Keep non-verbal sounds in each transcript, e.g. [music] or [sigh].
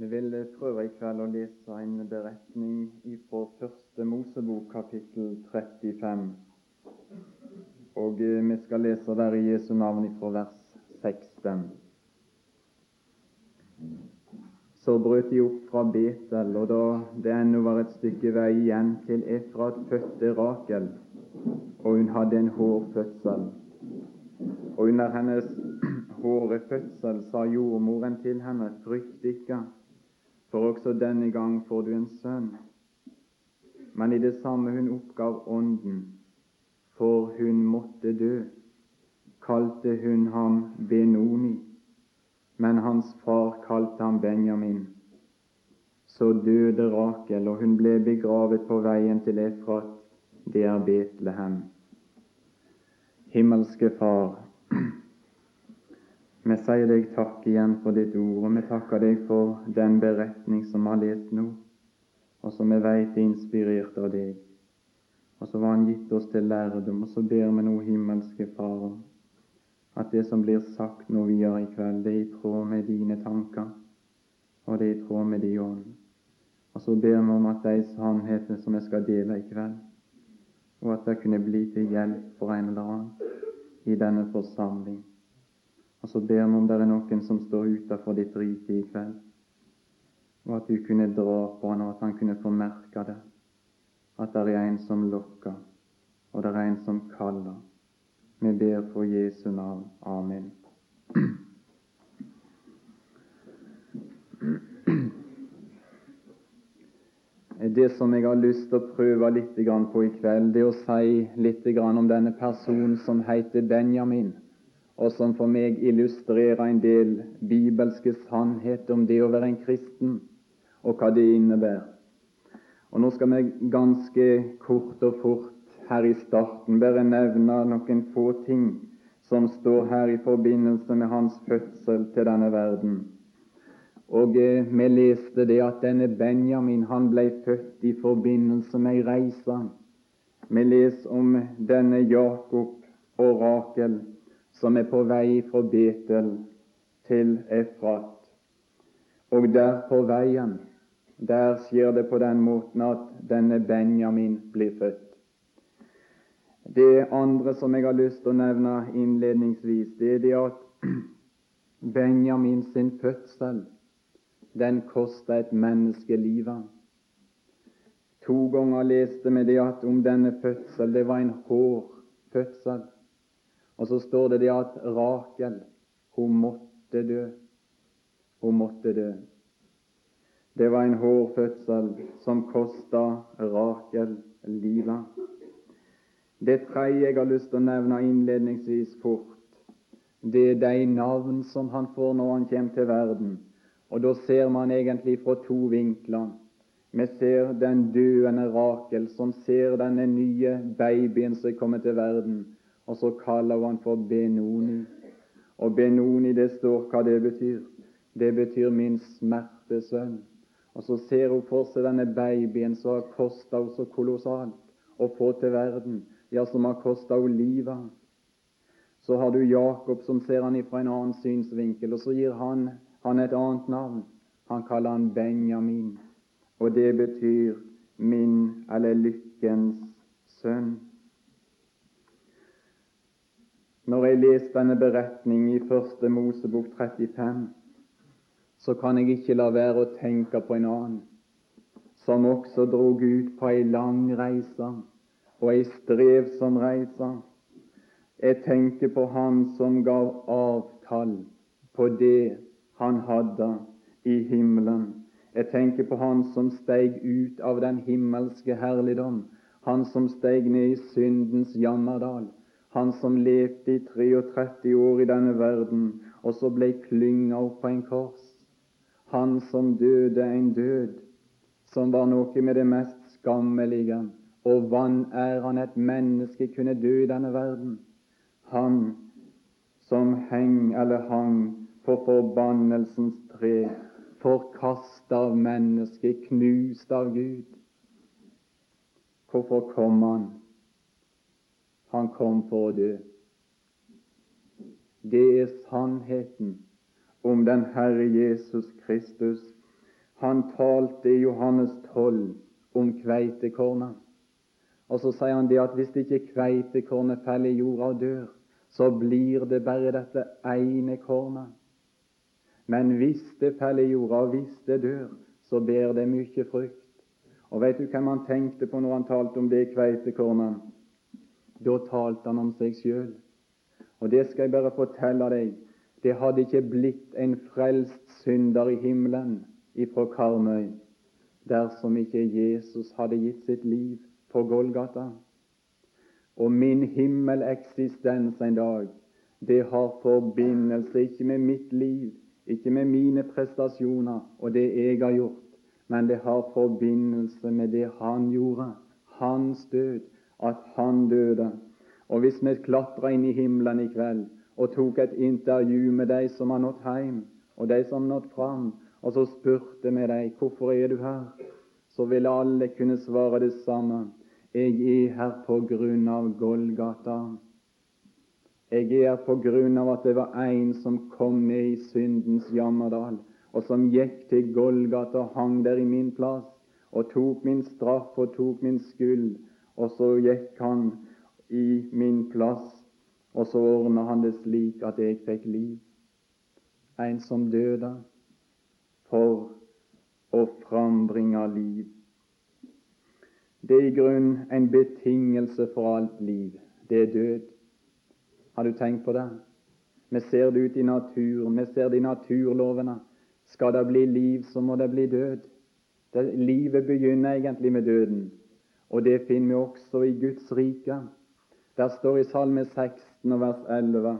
Vi vil prøve i kveld å lese en beretning fra Første Mosebok, kapittel 35. Og eh, vi skal lese der i Jesu navn fra vers 16. Så brøt de opp fra Betel, og da det ennå var et stykke vei igjen til Efrat, fødte Rakel, og hun hadde en hårfødsel. Og under hennes [clears throat] hårde fødsel sa jordmoren til henne, frykt ikke, for også denne gang får du en sønn. Men i det samme hun oppgav ånden, for hun måtte dø, kalte hun ham Benoni, men hans far kalte ham Benjamin. Så døde Rakel, og hun ble begravet på veien til Efrat, det er Betlehem. Himmelske Far, [clears throat] vi sier deg takk igjen for ditt ord, og vi takker deg for den beretning som vi har lest nå, og som vi vet er inspirert av deg. Og så var Han gitt oss til lærdom, og så ber vi nå, himmelske Far, at det som blir sagt nå videre i kveld, det er i tråd med dine tanker, og det er i tråd med din ånd. Og så ber vi om at de sannhetene som vi skal dele i kveld, og at det kunne bli til hjelp for en eller annen i denne forsamling. Og så ber vi om det er noen som står utenfor ditt rike i kveld, og at du kunne dra på han, og at han kunne få merke det. At det er en som lokker, og det er en som kaller. Vi ber på Jesu navn. Amen. Det som jeg har lyst til å prøve litt på i kveld, det er å si litt om denne personen som heter Benjamin og som for meg illustrerer en del bibelske sannheter om det å være en kristen, og hva det innebærer. Og Nå skal vi ganske kort og fort her i starten bare nevne noen få ting som står her i forbindelse med hans fødsel til denne verden. Og eh, Vi leste det at denne Benjamin han ble født i forbindelse med ei reise. Vi leser om denne Jakob og Rakel som er på vei fra Betel til Efrat. Og der på veien, der skjer det på den måten at denne Benjamin blir født. Det andre som jeg har lyst til å nevne innledningsvis, det er det at [clears throat] Benjamin sin fødsel, den kosta et menneske livet. To ganger leste vi det at om denne fødsel, det var en hård fødsel. Og så står det det at Rakel, hun måtte dø. Hun måtte dø. Det var en hårfødsel som kosta Rakel livet. Det tredje jeg har lyst til å nevne innledningsvis fort, det er de navn som han får når han kommer til verden. Og da ser man egentlig fra to vinkler. Vi ser den døende Rakel som ser denne nye babyen som er kommet til verden og så kaller hun han for Benoni. Og Benoni, det står hva det betyr. Det betyr min smertesønn. Og så ser hun for seg denne babyen som har kosta henne så kolossalt å få til verden, ja, som har kosta henne livet. Så har du Jakob som ser han fra en annen synsvinkel, og så gir han han et annet navn. Han kaller han Benjamin, og det betyr min eller lykkens sønn. Når jeg leser denne beretningen i Første Mosebok 35, så kan jeg ikke la være å tenke på en annen som også drog ut på ei lang reise og ei strevsom reise. Jeg tenker på han som gav avtall på det han hadde i himmelen. Jeg tenker på han som steig ut av den himmelske herligdom, han som steig ned i syndens jammerdal han som levde i 33 år i denne verden, og så ble klynga opp på en kors. Han som døde en død som var noe med det mest skammelige og vanærende et menneske kunne dø i denne verden. Han som heng eller hang på forbannelsens tre, forkasta av mennesket, knust av Gud. Hvorfor kom han? Han kom for å dø. Det er sannheten om den Herre Jesus Kristus. Han talte i Johannes 12 om kveitekornet. Og så sier han det at hvis ikke kveitekornet faller i jorda og dør, så blir det bare dette ene kornet. Men hvis det faller i jorda, og hvis det dør, så ber det mye frukt. Og vet du hvem han tenkte på når han talte om det kveitekornet? Da talte han om seg sjøl. Og det skal jeg bare fortelle deg. Det hadde ikke blitt en frelst synder i himmelen ifra Karmøy dersom ikke Jesus hadde gitt sitt liv på Golgata. Og min himmeleksistens en dag, det har forbindelse ikke med mitt liv, ikke med mine prestasjoner og det jeg har gjort, men det har forbindelse med det han gjorde, hans død, at han døde. Og hvis vi klatra inn i himmelen i kveld og tok et intervju med de som har nådd hjem, og de som har nådd fram, og så spurte vi dem hvorfor er du her, så ville alle kunne svare det samme. Jeg er her på grunn av Golgata. Jeg er her på grunn av at det var en som kom ned i syndens jammerdal, og som gikk til Golgata og hang der i min plass, og tok min straff og tok min skyld, og så gikk han i min plass og så ordna han det slik at jeg fikk liv. En som døde for å frambringe liv. Det er i grunn en betingelse for alt liv. Det er død. Har du tenkt på det? Vi ser det ut i naturen, vi ser det i naturlovene. Skal det bli liv, så må det bli død. Det, livet begynner egentlig med døden, og det finner vi også i Guds rike. Der står i Salme 16 og vers 11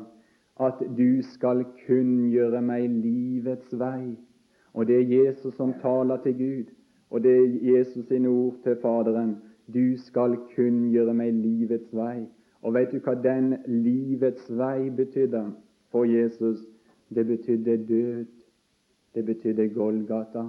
at du skal kunngjøre meg livets vei. Og det er Jesus som taler til Gud, og det er Jesus sine ord til Faderen. Du skal kunngjøre meg livets vei. Og vet du hva den livets vei betydde for Jesus? Det betydde død. Det betydde Golgata.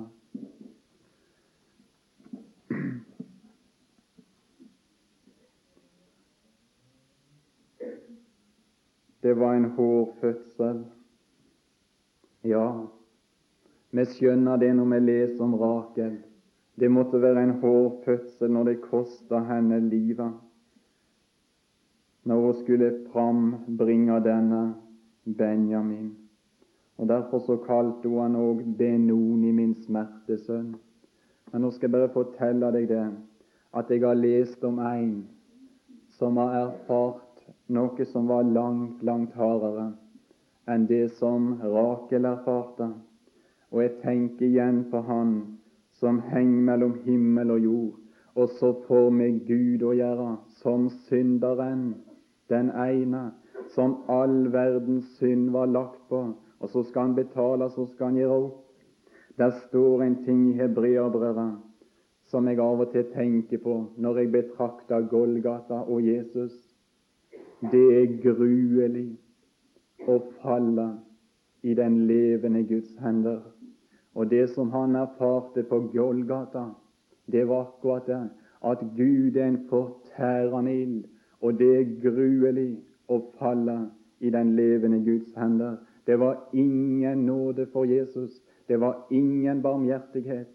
Det var en hård fødsel. Ja, vi skjønner det når vi leser om Rakel. Det måtte være en hård fødsel når det kosta henne livet. Når hun skulle frambringe denne Benjamin. Og Derfor så kalte hun han òg Benoni, min smertesønn. Men nå skal jeg bare fortelle deg det, at jeg har lest om en som har erfart noe som var langt, langt hardere enn det som Rakel erfarte. Og jeg tenker igjen på han som henger mellom himmel og jord, og så får med Gud å gjøre, som synderen, den ene, som all verdens synd var lagt på, og så skal han betale, så skal han gjøre opp. Der står en ting i Hebreabrevet som jeg av og til tenker på når jeg betrakter Golgata og Jesus. Det er gruelig å falle i den levende Guds hender. Og det som han erfarte på Golgata, det var akkurat det at Gud er en fortærende ild, og det er gruelig å falle i den levende Guds hender. Det var ingen nåde for Jesus. Det var ingen barmhjertighet.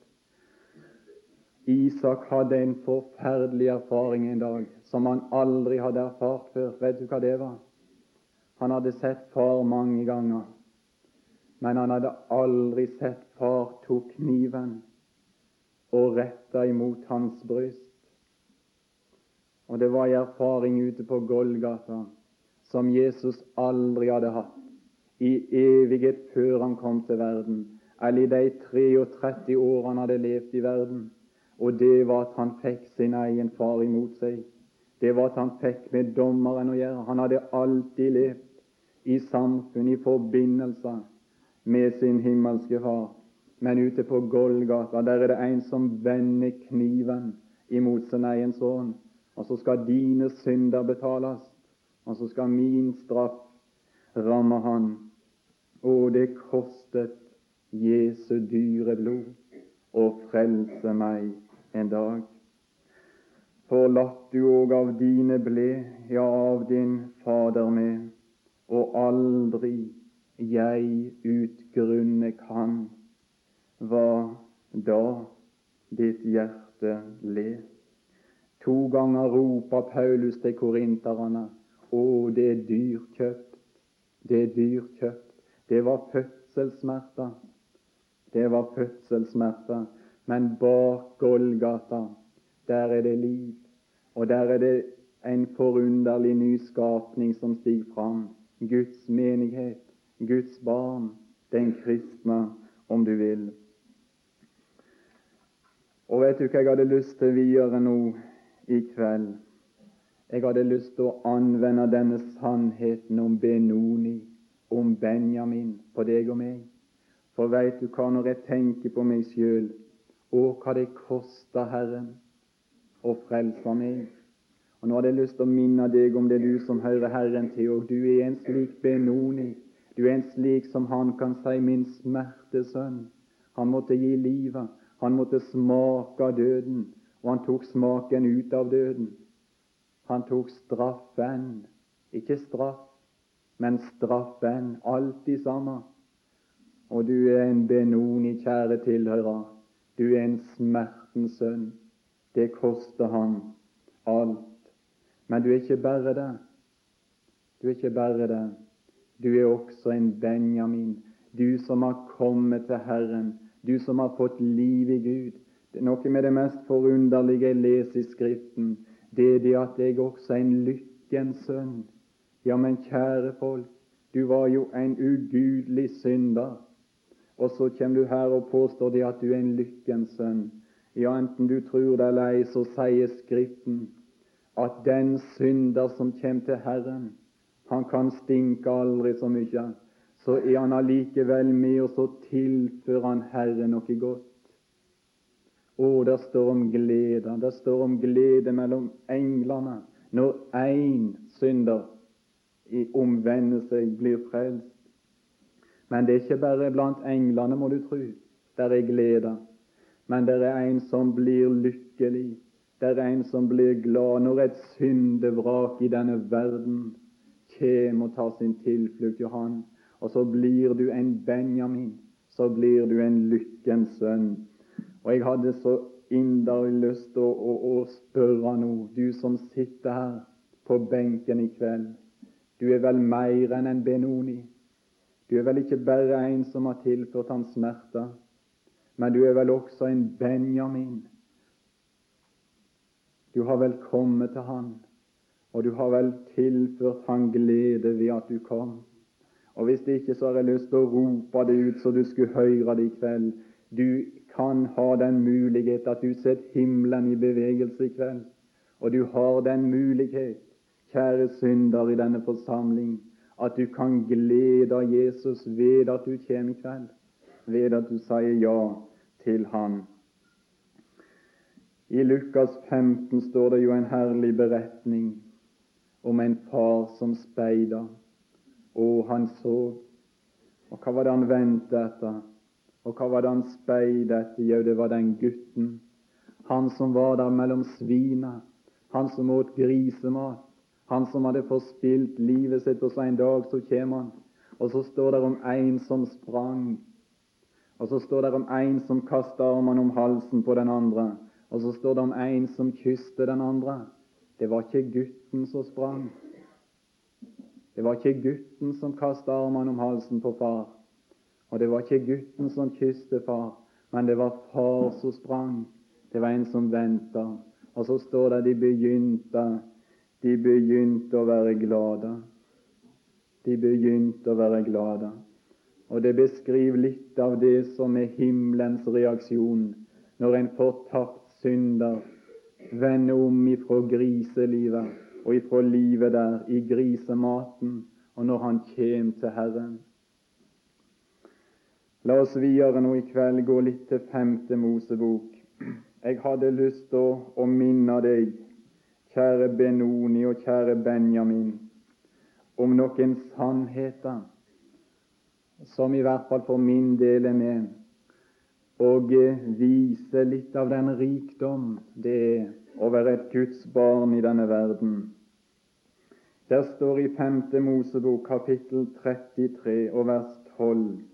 Isak hadde en forferdelig erfaring en dag som han aldri hadde erfart før. Vet du hva det var? Han hadde sett far mange ganger, men han hadde aldri sett far tok kniven og retta imot hans bryst. Og det var en erfaring ute på Golgata som Jesus aldri hadde hatt i evighet før han kom til verden, eller i de 33 år han hadde levd i verden og det var at han fikk sin egen far imot seg. Det var at han fikk med dommeren å gjøre. Han hadde alltid levd i samfunn, i forbindelse med sin himmelske far. Men ute på Golgata der er det en som vender kniven imot sin egen sønn. Og så skal dine synder betales, og så skal min straff ramme han. Og det kostet Jesu dyre blod å frelse meg en dag. Forlatt du òg av dine ble, ja, av din Fader med, og aldri jeg utgrunne kan hva da ditt hjerte le. To ganger roper Paulus til korinterne å, det er dyrkjøpt, det er dyrkjøpt. Det var fødselssmerter. Det var fødselssmerter. Men bak Golgata, der er det liv. Og der er det en forunderlig nyskapning som stiger fram. Guds menighet, Guds barn, den kristne, om du vil. Og vet du hva jeg hadde lyst til videre nå i kveld? Jeg hadde lyst til å anvende denne sannheten om Benoni, om Benjamin, på deg og meg. For veit du hva, når jeg tenker på meg sjøl, og hva det kosta Herren å frelser meg og Nå hadde jeg lyst til å minne deg om det, du som hører Herren til, og du er en slik Benoni. Du er en slik som han kan si, min smertesønn. Han måtte gi livet. Han måtte smake av døden, og han tok smaken ut av døden. Han tok straffen. Ikke straff, men straffen. Alltid samme. Og du er en Benoni, kjære tilhører. Du er en smertens sønn. Det koster han alt. Men du er ikke bare det. Du er ikke bare det. Du er også en Benjamin, du som har kommet til Herren, du som har fått liv i Gud. Det er Noe med det mest forunderlige jeg leser i Skriften, det er det at jeg også er en lykkens sønn. Ja, men kjære folk, du var jo en ugudelig synder. Og så kommer du her og påstår det at du er en lykkens sønn. Ja, enten du tror det eller ei, så sier Skriften at den synder som kommer til Herren, han kan stinke aldri så mye, så er han allikevel med, og så tilfører han Herren noe godt. Å, det står om glede. Det står om glede mellom englene når én synder i omvendelse blir frelst. Men det er ikke bare blant englene, må du tro. Der er glede. Men det er en som blir lykkelig det er en som blir glad når et syndevrak i denne verden kjem og tar sin tilflukt til Han. Og så blir du en Benjamin, så blir du en lykkens sønn. Og jeg hadde så inderlig lyst til å, å, å spørre nå, du som sitter her på benken i kveld. Du er vel mer enn en Benoni. Du er vel ikke bare en som har tilført ham smerter, men du er vel også en Benjamin du har vel kommet til Han, og du har vel tilført Han glede ved at du kom. Og Hvis det ikke, så har jeg lyst til å rope det ut så du skulle høre det i kveld. Du kan ha den mulighet at du setter himmelen i bevegelse i kveld. Og du har den mulighet, kjære synder i denne forsamling, at du kan glede Jesus ved at du kommer i kveld, ved at du sier ja til Han. I Lukas 15 står det jo en herlig beretning om en far som speida, og han så. Og hva var det han ventet etter? Og hva var det han speide etter? Jo, det var den gutten. Han som var der mellom svina. Han som åt grisemat. Han som hadde forspilt livet sitt, og så en dag så kommer han. Og så står det om en som sprang. Og så står det om en som kasta armene om halsen på den andre. Og så står det om en som kysste den andre. Det var ikke gutten som sprang. Det var ikke gutten som kastet armene om halsen på far. Og det var ikke gutten som kysste far, men det var far som sprang. Det var en som venta. Og så står det de begynte de begynte å være glade. De begynte å være glade. Og det beskriver litt av det som er himmelens reaksjon når en fortapt synder vender om ifra griselivet og ifra livet der i grisematen, og når han kjem til Herren. La oss videre nå i kveld gå litt til femte Mosebok. Jeg hadde lyst til å minne deg, kjære Benoni og kjære Benjamin, om noen sannheter som i hvert fall for min del er med og vise litt av den rikdom det er å være et Guds barn i denne verden. Der står i 5. Mosebok kapittel 33 og vers 12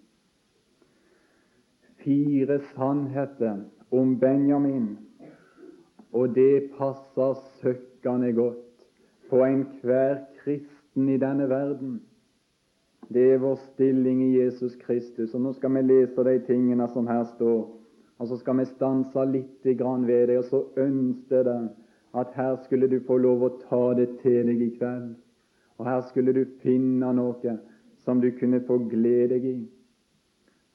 fire sannheter om Benjamin, og det passer søkkende godt på enhver kristen i denne verden. Det er vår stilling i Jesus Kristus. Og Nå skal vi lese de tingene som her står, og så skal vi stanse litt ved det, og så ønsker deg at her skulle du få lov å ta det til deg i kveld. Og her skulle du finne noe som du kunne få glede deg i.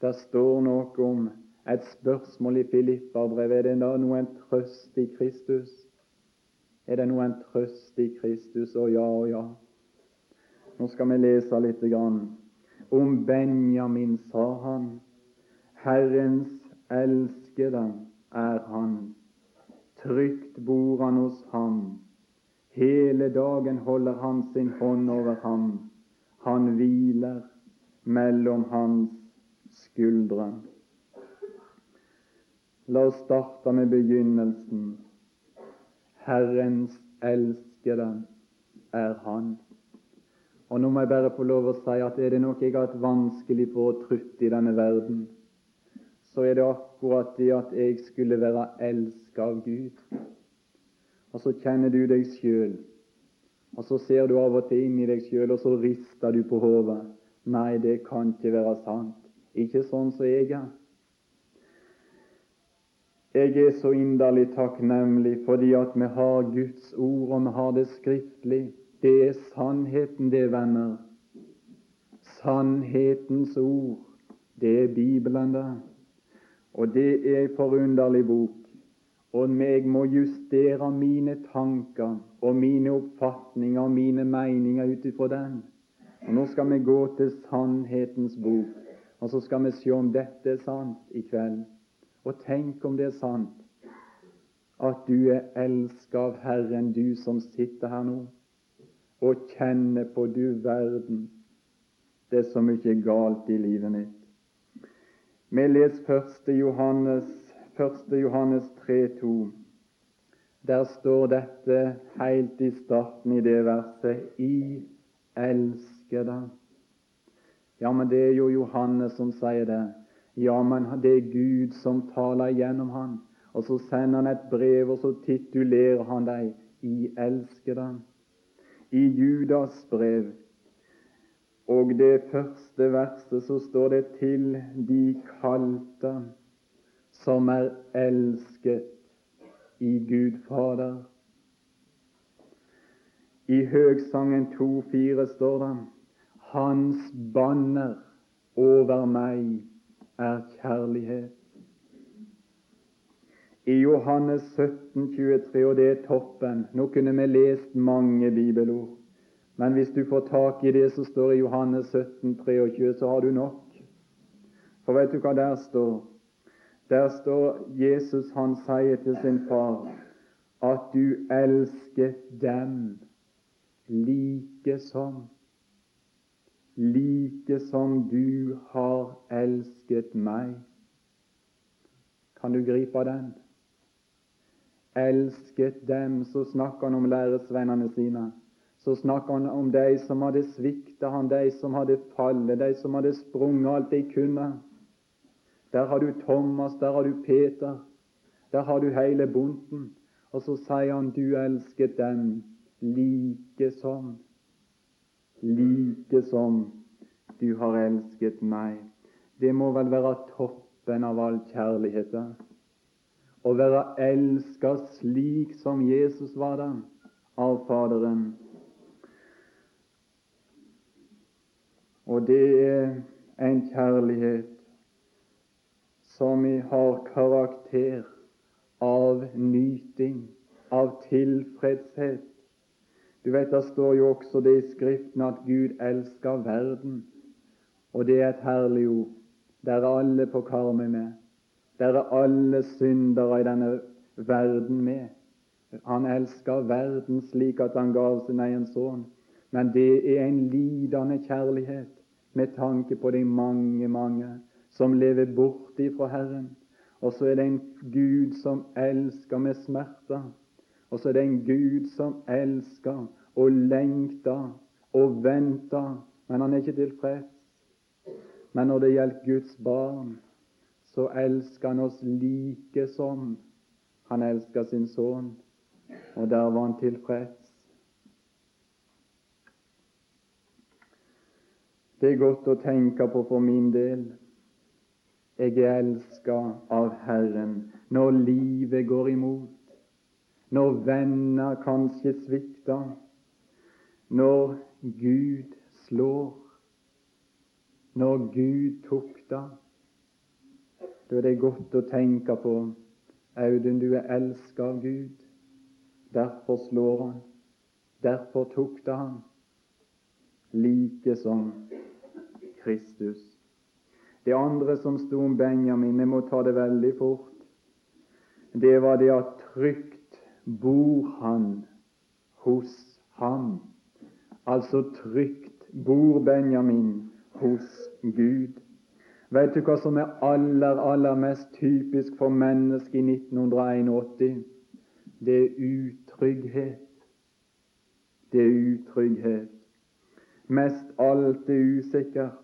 Det står noe om et spørsmål i Filipperbrevet. Er det da noen trøst i Kristus? Er det noen trøst i Kristus? Å ja, å ja. Nå skal vi lese litt. Grann. Om Benjamin sa han, Herrens elskede er han. Trygt bor han hos ham. Hele dagen holder han sin hånd over ham. Han hviler mellom hans skuldre. La oss starte med begynnelsen. Herrens elskede er Han. Og Nå må jeg bare få lov å si at er det noe jeg har hatt vanskelig for å trutte i denne verden, så er det akkurat det at jeg skulle være elska av Gud. Og så kjenner du deg sjøl, og så ser du av og til inn i deg sjøl, og så rister du på hodet. Nei, det kan ikke være sant. Ikke sånn som jeg er. Jeg er så inderlig takknemlig fordi at vi har Guds ord, og vi har det skriftlig. Det er sannheten, det, venner. Sannhetens ord, det er Bibelen, da. Og det er en forunderlig bok. Og meg må justere mine tanker og mine oppfatninger og mine meninger ut ifra den. Og Nå skal vi gå til sannhetens bok, og så skal vi se om dette er sant i kveld. Og tenk om det er sant at du er elsket av Herren, du som sitter her nå, og kjenne på du verden. Det er så mye galt i livet mitt. Vi leser 1. Johannes, 1. Johannes 3,2. Der står dette helt i starten i det verset I elskede. Ja, men det er jo Johannes som sier det. Ja, men det er Gud som taler gjennom han. Og så sender han et brev, og så titulerer han deg I elskede. I Judas brev og det første verset så står det til de kalte som er elsket i Gud Fader. I Høgsangen 2,4 står det Hans banner over meg er kjærlighet. I Johannes 17, 23, og det er toppen Nå kunne vi lest mange bibelord. Men hvis du får tak i det som står i Johannes 17, 23, så har du nok. For vet du hva der står? Der står Jesus, han sier til sin far at du elsker dem like som like som du har elsket meg. Kan du gripe den? Elsket dem, så snakker han om læresvennene sine så snakker han om de som hadde svikta han, de som hadde fallet, de som hadde sprunget alt de kunne. Der har du Thomas, der har du Peter, der har du hele bunten. Og så sier han du elsket dem like som, like som du har elsket meg. Det må vel være toppen av all kjærlighet. Å være elska slik som Jesus var da, av Faderen. Og det er en kjærlighet som har karakter av nyting, av tilfredshet. Du vet, Det står jo også det i Skriften at Gud elsker verden. Og det er et herlig ord. Der er alle på karmet med. Der er alle syndere i denne verden med. Han elsker verden slik at han gav sin egen sønn. Men det er en lidende kjærlighet med tanke på de mange, mange som lever bort ifra Herren. Og så er det en Gud som elsker med smerter. Og så er det en Gud som elsker og lengter og venter, men han er ikke tilfreds. Men når det gjelder Guds barn, så elsker han oss like som han elsker sin sønn. Og der var han tilfreds. Det er godt å tenke på for min del. Jeg er elska av Herren når livet går imot, når venner kanskje svikter, når Gud slår, når Gud tukter. Da er det godt å tenke på Audun, du er elska av Gud. Derfor slår han. Derfor tukter han. Like som Kristus. Det andre som sto om Benjamin, vi må ta det veldig fort, det var det at trygt bor han hos ham. Altså trygt bor Benjamin hos Gud. Vet du hva som er aller, aller mest typisk for mennesket i 1981? Det er utrygghet. Det er utrygghet. Mest alt er usikkert.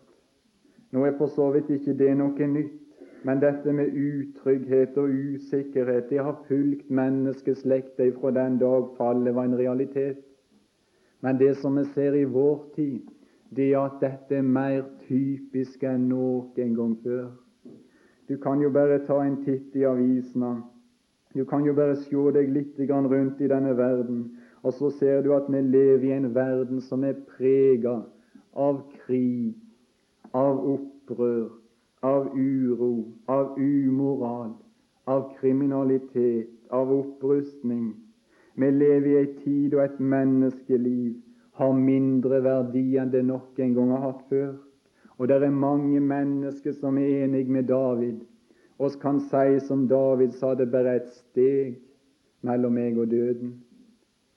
Nå er for så vidt ikke det noe nytt, men dette med utrygghet og usikkerhet det har fulgt menneskeslekta fra den dag fallet var en realitet. Men det som vi ser i vår tid, det at dette er mer typisk enn noen gang før. Du kan jo bare ta en titt i avisene. Du kan jo bare se deg litt rundt i denne verden, og så ser du at vi lever i en verden som er prega av krig, av opprør, av uro, av umoral, av kriminalitet, av opprustning. Vi lever i ei tid og et menneskeliv har mindre verdi enn det nok en gang har hatt før. Og det er mange mennesker som er enig med David, og kan si som David sa, det bare et steg mellom meg og døden.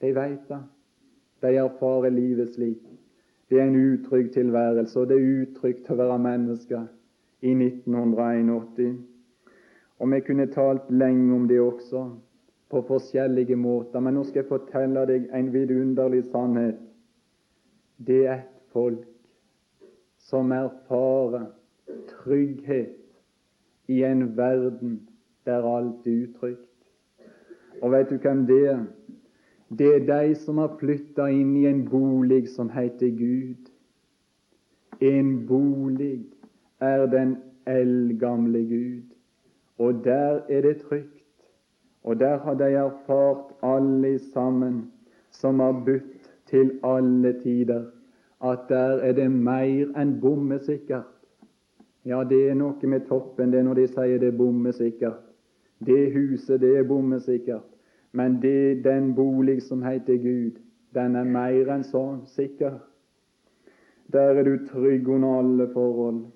De veit det. De erfarer livet slik. Det er en utrygg tilværelse, og det er utrygt å være menneske i 1981. Og vi kunne talt lenge om det også, på forskjellige måter, men nå skal jeg fortelle deg en vidunderlig sannhet. Det er et folk som erfarer trygghet i en verden der alt er utrygt. Og vet du hvem det er? Det er de som har flytta inn i en bolig som heter Gud. En bolig er den eldgamle Gud, og der er det trygt. Og der har de erfart alle sammen som har budt til alle tider, at der er det mer enn bommesikkert. Ja, det er noe med toppen det når de sier det er bommesikkert. Det huset, det er bommesikkert. Men det, den bolig som heter Gud, den er mer enn sånn sikker. Der er du trygg under alle forhold.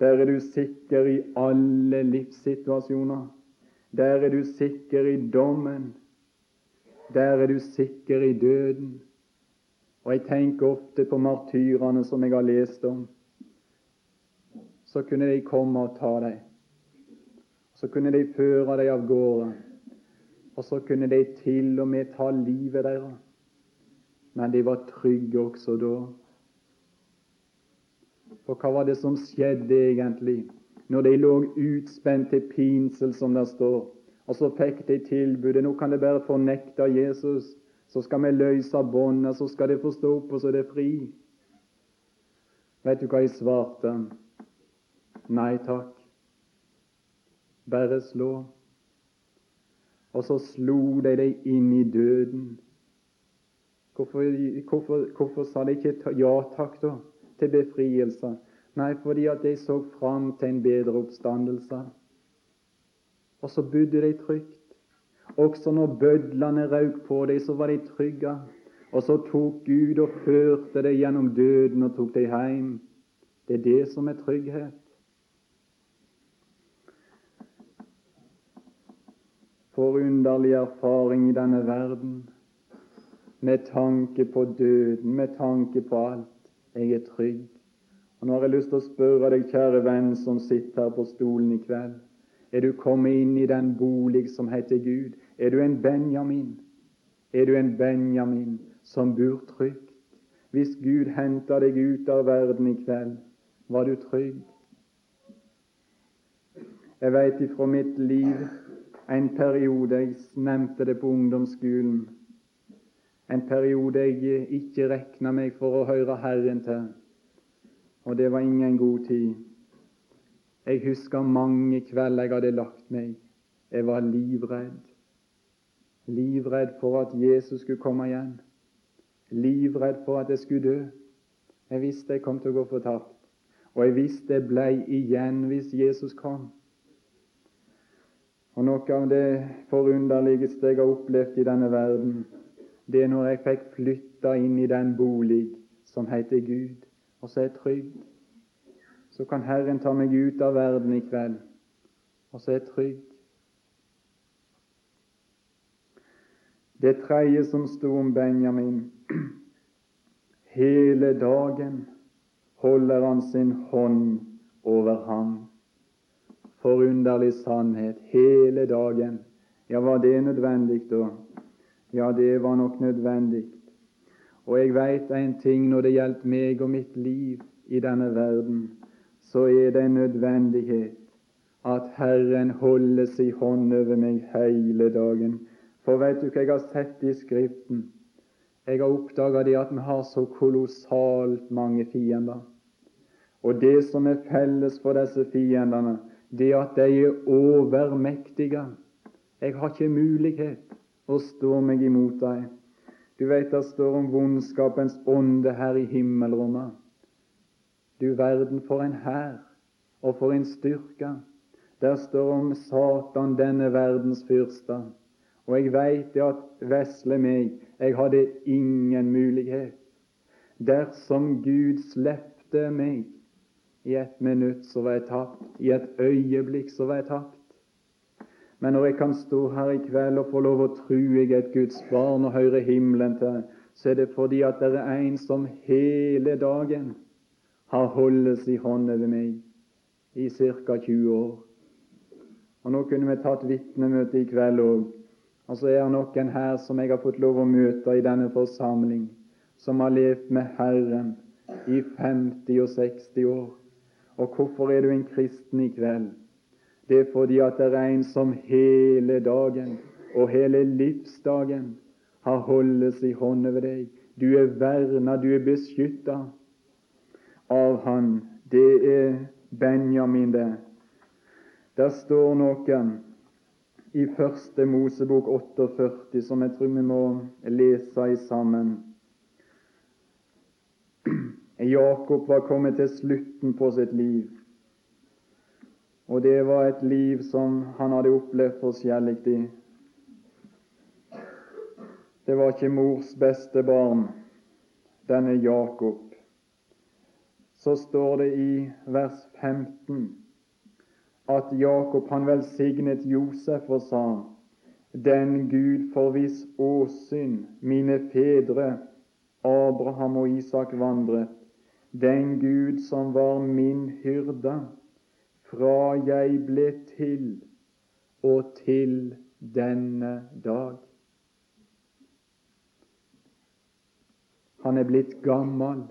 Der er du sikker i alle livssituasjoner. Der er du sikker i dommen. Der er du sikker i døden. Og jeg tenker ofte på martyrene som jeg har lest om. Så kunne de komme og ta deg. Så kunne de føre deg av gårde. Og så kunne de til og med ta livet deres. Men de var trygge også da. For hva var det som skjedde egentlig når de lå utspent til pinsel, som det står? Og så fikk de tilbudet nå kan de bare fornekte Jesus, så skal vi løse båndet, så skal de få stå opp, og så er det fri. Vet du hva jeg svarte? Nei takk. Bare slå og så slo de deg inn i døden. Hvorfor, hvorfor, hvorfor sa de ikke ja takk da til befrielse? Nei, fordi at de så fram til en bedre oppstandelse. Og så bodde de trygt. Også når bødlene røk på dem, så var de trygge. Og så tok Gud og førte dem gjennom døden og tok dem hjem. Det er det som er trygghet. forunderlig erfaring i denne verden med tanke på døden, med tanke på alt. Jeg er trygg. Og Nå har jeg lyst til å spørre deg, kjære venn som sitter her på stolen i kveld. Er du kommet inn i den bolig som heter Gud? Er du en Benjamin? Er du en Benjamin som bor trygt? Hvis Gud henter deg ut av verden i kveld, var du trygg? Jeg veit ifra mitt liv en periode Jeg nevnte det på ungdomsskolen. En periode jeg ikke regna meg for å høre Herren til. Og det var ingen god tid. Jeg husker mange kvelder jeg hadde lagt meg. Jeg var livredd. Livredd for at Jesus skulle komme igjen. Livredd for at jeg skulle dø. Jeg visste jeg kom til å gå fortapt. Og jeg visste jeg blei igjen hvis Jesus kom. Og Noe av det forunderligste jeg har opplevd i denne verden, det er når jeg fikk flytta inn i den bolig som heter Gud, og så er jeg trygg. Så kan Herren ta meg ut av verden i kveld, og så er jeg trygg. Det tredje som sto om Benjamin Hele dagen holder han sin hånd over ham. Forunderlig sannhet hele dagen. Ja, var det nødvendig da? Ja, det var nok nødvendig. Og jeg veit en ting når det gjelder meg og mitt liv i denne verden, så er det en nødvendighet at Herren holder sin hånd over meg hele dagen. For vet du hva jeg har sett i Skriften? Jeg har oppdaga det at vi har så kolossalt mange fiender. Og det som er felles for disse fiendene, det er at de er overmektige. Jeg har ikke mulighet å stå meg imot dem. Du vet det står om vondskapens ånde her i himmelrommet. Du verden for en hær, og for en styrke. Der står om Satan, denne verdens fyrste. Og jeg veit at vesle meg, jeg hadde ingen mulighet. Dersom Gud slepte meg i et minutt så var jeg tapt. I et øyeblikk så var jeg tapt. Men når jeg kan stå her i kveld og få lov å tro jeg er et Guds barn og høre himmelen til, så er det fordi at det er en som hele dagen har holdt i hånd over meg i ca. 20 år. Og Nå kunne vi tatt vitnemøte i kveld òg. Og så er det noen her som jeg har fått lov å møte i denne forsamling, som har levd med Herren i 50 og 60 år. Og hvorfor er du en kristen i kveld? Det er fordi at det er en som hele dagen og hele livsdagen har holdt i hånd over deg. Du er verna, du er beskytta av Han. Det er Benjamin, det. Der står noe i Første Mosebok 48 som jeg tror vi må lese i sammen. Jakob var kommet til slutten på sitt liv. Og det var et liv som han hadde opplevd forskjellig i. Det var ikke mors beste barn, denne Jakob. Så står det i vers 15 at Jakob han velsignet Josef og sa:" Den Gud for hvis åsyn mine fedre Abraham og Isak vandret, den Gud som var min hyrde fra jeg ble til og til denne dag. Han er blitt gammel.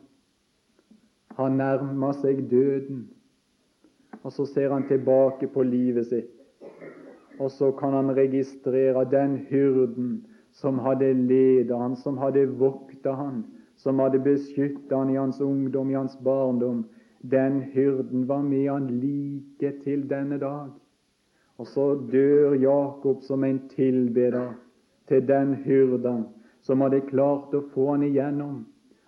Han nærmer seg døden. Og så ser han tilbake på livet sitt. Og så kan han registrere den hyrden som hadde ledet han, som hadde vokta han, som hadde beskyttet han i hans ungdom, i hans barndom, den hyrden var med han like til denne dag. Og så dør Jakob som en tilbeder til den hyrden som hadde klart å få han igjennom.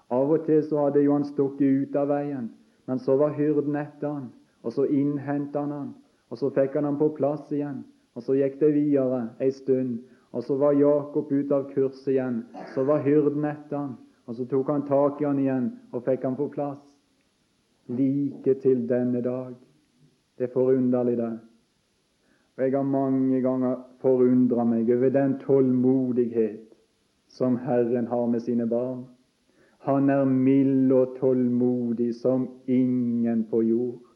Av og til så hadde jo han stukket ut av veien, men så var hyrden etter han, og så innhenta han han, og så fikk han han på plass igjen. Og så gikk det videre ei stund, og så var Jakob ute av kurs igjen. Så var hyrden etter han, og så tok han tak i han igjen og fikk han på plass. Like til denne dag. Det er forunderlig, det. Og Jeg har mange ganger forundra meg over den tålmodighet som Herren har med sine barn. Han er mild og tålmodig som ingen på jord.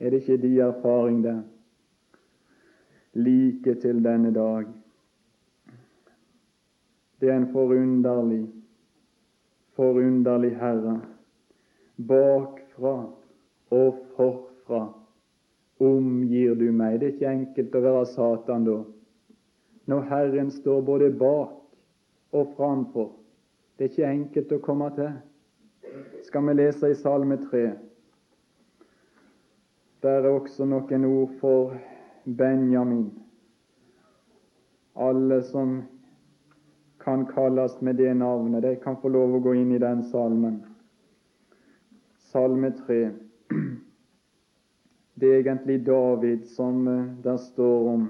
Er det ikke de erfaring, der? Like til denne dag. Det er en forunderlig forunderlig Herre, bakfra og forfra omgir du meg. Det er ikke enkelt å være Satan da. Når Herren står både bak og framfor. Det er ikke enkelt å komme til. Skal vi lese i Salme 3? Der er også noen ord for Benjamin. Alle som kan kalles med det navnet, de kan få lov å gå inn i den salmen. Salme 3. [clears throat] Det er egentlig David som det der står om,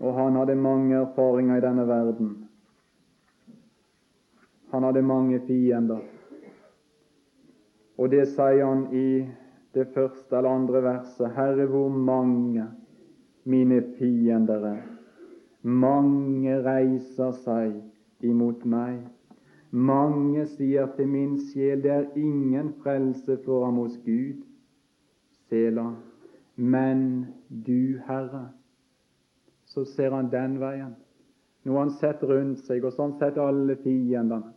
og han hadde mange erfaringer i denne verden. Han hadde mange fiender. Og det sier han i det første eller andre verset. Herre, hvor mange mine fiender er. Mange reiser seg imot meg. Mange sier til min sjel, det er ingen frelse for ham hos Gud. Sela. Men du, Herre, så ser han den veien. Nå har han sett rundt seg, og så har han sett alle fiendene.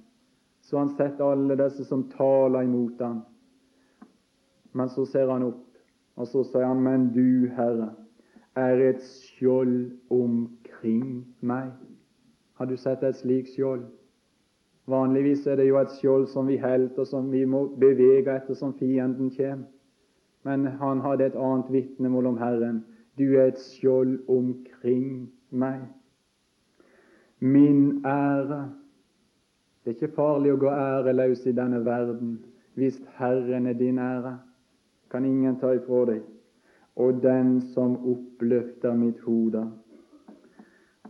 Så har han sett alle disse som taler imot ham. Men så ser han opp, og så sier han, men du, Herre, er et skjold omkring meg. Har du sett et slikt skjold? Vanligvis er det jo et skjold som vi holder, og som vi må bevege etter som fienden kommer. Men han hadde et annet vitnemål om Herren. Du er et skjold omkring meg. Min ære. Det er ikke farlig å gå æreløs i denne verden hvis Herren er din ære kan ingen ta ifra deg. Og den som oppløfter mitt hode.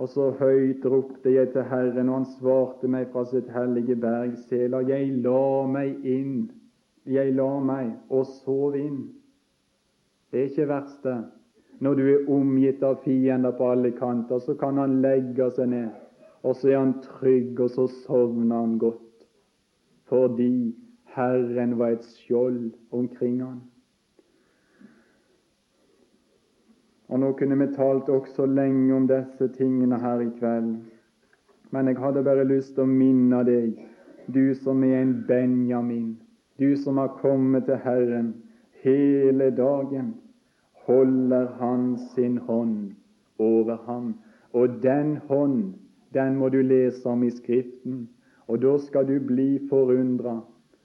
Og så høyt ropte jeg til Herren, og han svarte meg fra sitt hellige berg, Sela, jeg la meg inn, jeg la meg og sov inn. Det er ikke verst, det. Når du er omgitt av fiender på alle kanter, så kan han legge seg ned, og så er han trygg, og så sovner han godt. Fordi Herren var et skjold omkring han. Og Nå kunne vi talt også lenge om disse tingene her i kveld. Men jeg hadde bare lyst til å minne deg, du som er en Benjamin, du som har kommet til Herren hele dagen, holder Han sin hånd over ham. Og den hånd, den må du lese om i Skriften. Og da skal du bli forundra,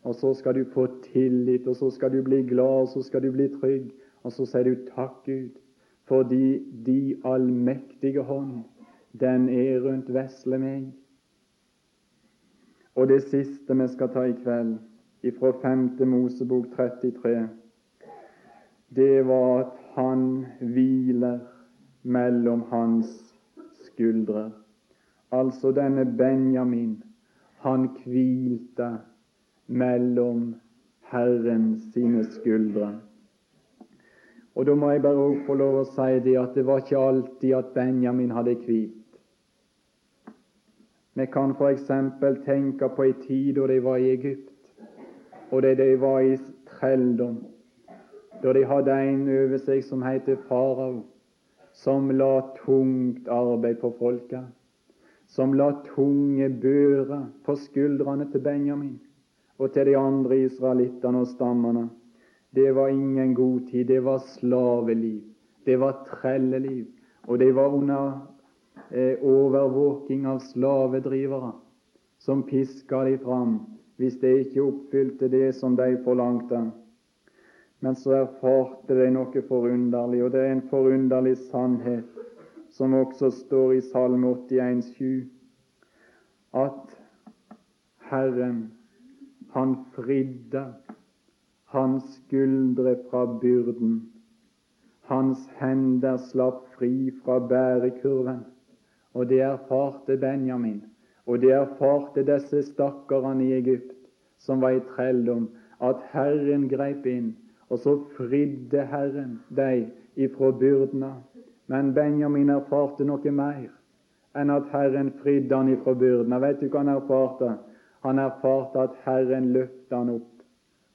og så skal du få tillit, og så skal du bli glad, og så skal du bli trygg, og så sier du takk, Gud fordi de allmektige hånd, den er rundt vesle meg. Og det siste vi skal ta i kveld, ifra 5. Mosebok 33, det var at han hviler mellom hans skuldre. Altså denne Benjamin, han hvilte mellom Herren sine skuldre. Og Da må jeg bare også få lov å si det at det var ikke alltid at Benjamin hadde hvit. Vi kan f.eks. tenke på ei tid da de var i Egypt, og da de var i trelldom, da de hadde en over seg som het farao, som la tungt arbeid på folket, som la tunge bører på skuldrene til Benjamin og til de andre israelittene og stammene. Det var ingen god tid. Det var slaveliv. Det var trelleliv. Og det var under eh, overvåking av slavedrivere som piska de fram hvis de ikke oppfylte det som de forlangte. Men så erfarte de noe forunderlig, og det er en forunderlig sannhet som også står i Salme 81,7, at Herren, han fridde hans skuldre fra byrden. Hans hender slapp fri fra bærekurven. Og det erfarte Benjamin, og det erfarte disse stakkarene i Egypt som var i trelldom, at Herren greip inn, og så fridde Herren deg ifra byrdene. Men Benjamin erfarte noe mer enn at Herren fridde han ifra byrdene. Vet du hva han erfarte? Han erfarte at Herren løftet han opp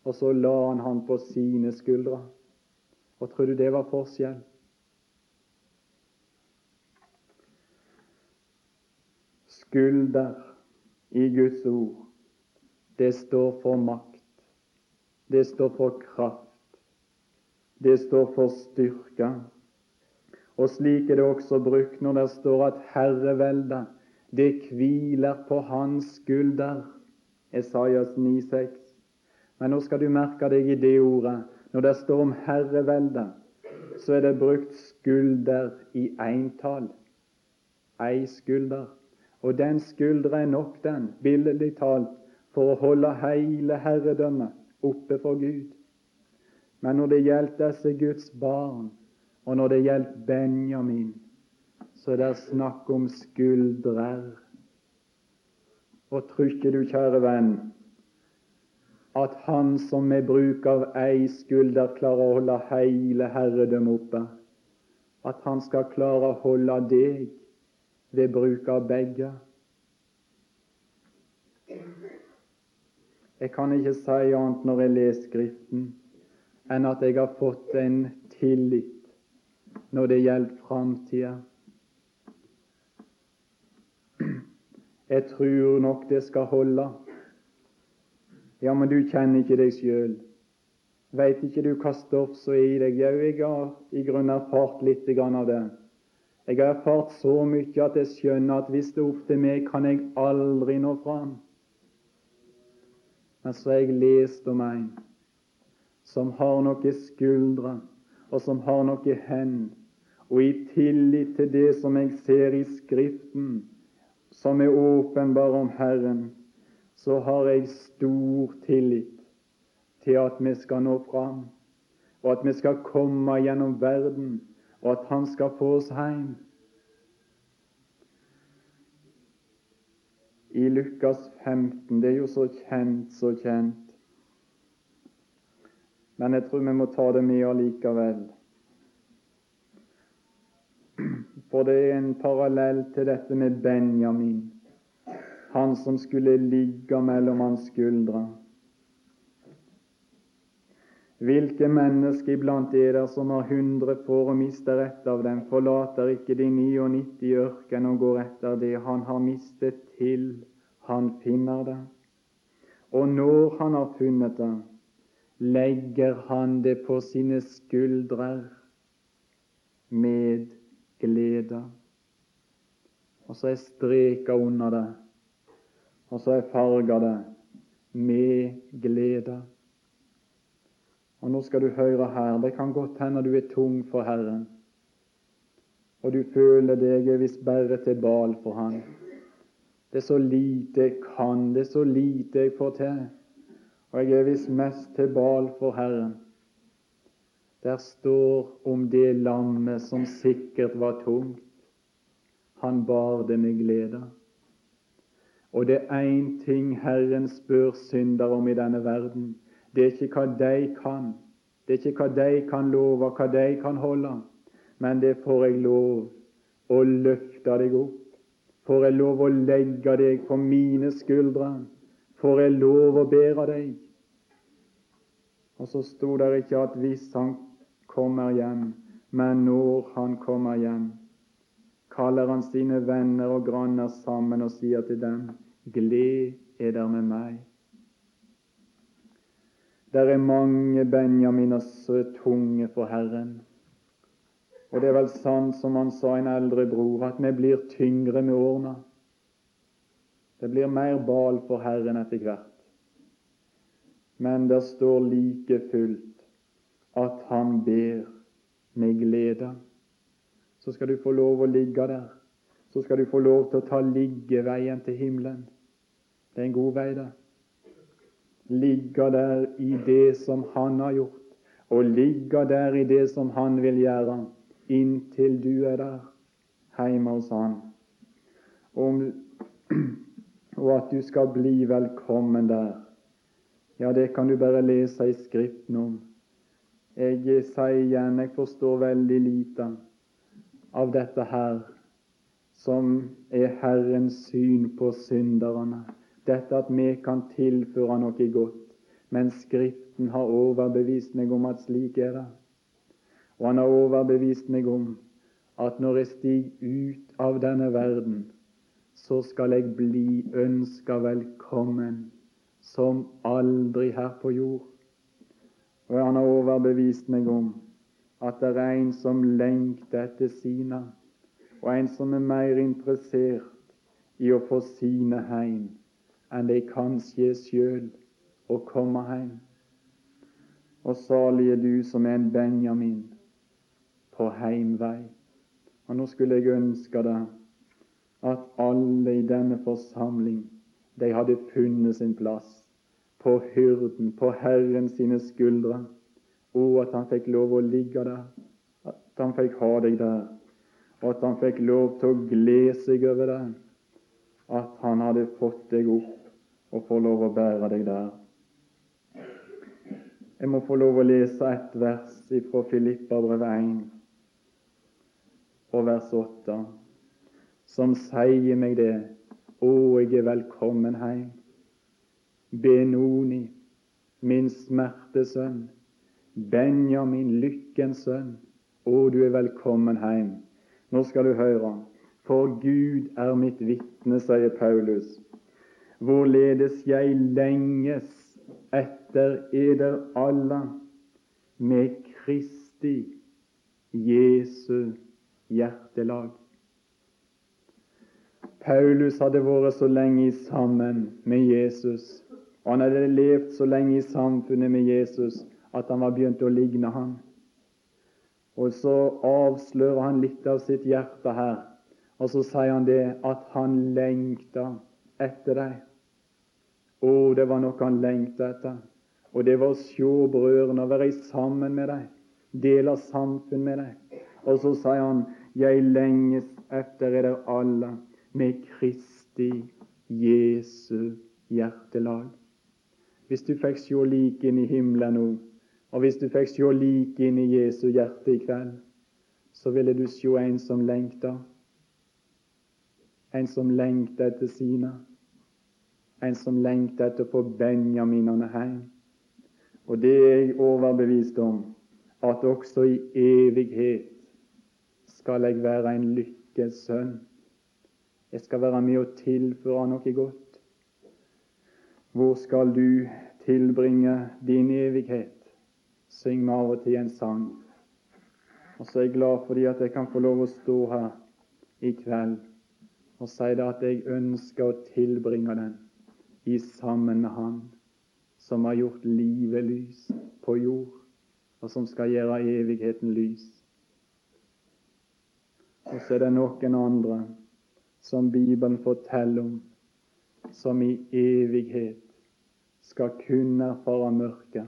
og så la han han på sine skuldre. Og tror du det var forskjell? Skulder i Guds ord, det står for makt. Det står for kraft. Det står for styrke. Og slik er det også brukt når det står at herreveldet, det hviler på hans skulder. Esaias 9,6. Men nå skal du merke deg i det ordet. Når det står om herreveldet, så er det brukt skulder i eintall. Ei skulder. Og den skuldra er nok, den, billedlig talt, for å holde hele herredømmet oppe for Gud. Men når det gjelder disse Guds barn, og når det gjelder Benjamin, så er det snakk om skuldrer. Og trykker du, kjære venn, at han som med bruk av ei skulder klarer å holde hele herredømmet oppe, at han skal klare å holde deg ved bruk av begge. Jeg kan ikke si annet når jeg leser Skriften, enn at jeg har fått en tillit når det gjelder framtida. Jeg tror nok det skal holde. Ja, men du kjenner ikke deg sjøl. Veit ikke du hva stoff som er i deg? Jau, jeg har i grunnen erfart litt av det. Jeg har erfart så mye at jeg skjønner at hvis det er opp til meg, kan jeg aldri nå fram. Men så har jeg lest om en som har noe skuldre, og som har noe hend, og i tillit til det som jeg ser i Skriften, som er åpenbar om Herren, så har jeg stor tillit til at vi skal nå fram, og at vi skal komme gjennom verden og at Han skal få oss hjem. I Lukas 15 Det er jo så kjent, så kjent. Men jeg tror vi må ta det med allikevel. For det er en parallell til dette med Benjamin, han som skulle ligge mellom hans skuldre. Hvilke mennesker iblant er der som har hundre får og mister ett av dem, forlater ikke de 99 i ørkenen og går etter det han har mistet, til han finner det. Og når han har funnet det, legger han det på sine skuldrer med glede. Og så er streka under det, og så er farga det med glede. Og nå skal du høre her. Det kan godt hende du er tung for Herren, og du føler deg visst bare til bal for Han. Det er så lite jeg kan, det er så lite jeg får til, og jeg er visst mest til bal for Herren. Der står om det lammet som sikkert var tungt. Han bar det med glede. Og det er én ting Herren spør syndere om i denne verden. Det er ikke hva de kan, det er ikke hva de kan love, hva de kan holde, men det får jeg lov å løfte deg opp. Får jeg lov å legge deg på mine skuldre? Får jeg lov å bære deg? Og så sto det ikke at hvis han kommer hjem, men når han kommer hjem, kaller han sine venner og granner sammen og sier til dem, gled er der med meg. Der er mange benjaminer som er tunge for Herren. Og det er vel sant som han sa en eldre bror, at vi blir tyngre med årene. Det blir mer bal for Herren etter hvert. Men det står like fullt at han ber med glede. Så skal du få lov å ligge der. Så skal du få lov til å ta liggeveien til himmelen. Det er en god vei, det Ligge der i det som Han har gjort, og ligge der i det som Han vil gjøre, inntil du er der hjemme hos Han. Om, [clears throat] og at du skal bli velkommen der. Ja, det kan du bare lese i Skriften om. Jeg sier igjen, jeg forstår veldig lite av dette her, som er Herrens syn på synderne dette at vi kan tilføre noe godt. Men Skriften har overbevist meg om at slik er det. Og han har overbevist meg om at når jeg stiger ut av denne verden, så skal jeg bli ønska velkommen som aldri her på jord. Og han har overbevist meg om at det er en som lengter etter sine, og en som er mer interessert i å få sine hjem enn de kanskje sjøl å komme hjem. Og salig er du som er en Benjamin på heimvei. Og nå skulle jeg ønske deg at alle i denne forsamling de hadde funnet sin plass på hyrden, på Herren sine skuldre. Og at han fikk lov å ligge der, at han fikk ha deg der, og at han fikk lov til å glede seg over det, at han hadde fått deg opp og får lov å bære deg der. Jeg må få lov å lese et vers fra Filippabrevet 1 og vers 8, som sier meg det. Å, jeg er velkommen hjem. Benoni, min smertesønn. Benjamin, lykkens sønn. Å, du er velkommen hjem. Nå skal du høre. For Gud er mitt vitne, sier Paulus, hvorledes jeg lenges etter eder alle med Kristi Jesu hjertelag. Paulus hadde vært så lenge sammen med Jesus, han hadde levd så lenge i samfunnet med Jesus at han var begynt å ligne han. Og så avslører han litt av sitt hjerte her, og så sier han det at han lengta etter deg. Å, det var noe han lengta etter. Og det var å se brødrene, være sammen med deg, dele samfunn med deg. Og så sier han, jeg lenges etter dere alle med Kristi Jesu hjertelag. Hvis du fikk se like inn i himmelen nå, og hvis du fikk se like inn i Jesu hjerte i kveld, så ville du se en som lengta. En som lengta etter sine en som lengta etter å få Benjaminene hjem. Og det er jeg overbevist om, at også i evighet skal jeg være en lykkes sønn. Jeg skal være med å tilføre noe godt. Hvor skal du tilbringe din evighet? Syng vi av og til en sang. Og så er jeg glad fordi at jeg kan få lov å stå her i kveld og si det at jeg ønsker å tilbringe den i sammen med Han som har gjort livet lys på jord, og som skal gjøre evigheten lys. Og så er det noen andre som Bibelen forteller om, som i evighet skal kun erfare mørke,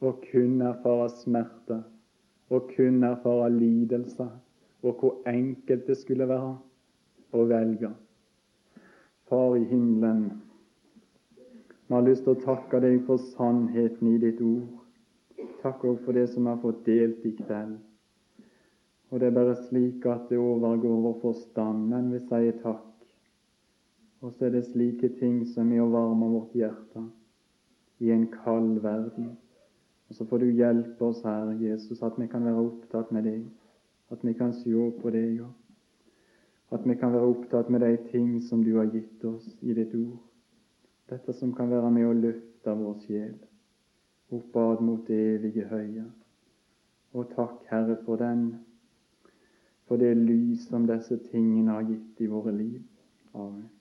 og kun erfare smerte, og kun erfare lidelse, og hvor enkelt det skulle være å velge. Far i himmelen, vi har lyst til å takke deg for sannheten i ditt ord. Takk òg for det som vi har fått delt i kveld. Og det er bare slik at det overgår vår forstand, men vi sier takk. Og så er det slike ting som er å varme vårt hjerte i en kald verden. Og så får du hjelpe oss, Herre Jesus, at vi kan være opptatt med deg, at vi kan se på deg, at vi kan være opptatt med de ting som du har gitt oss i ditt ord dette som kan være med å løfte vår sjel oppad mot det evige høye. Og takk, Herre, for den, for det lys som disse tingene har gitt i våre liv. Amen.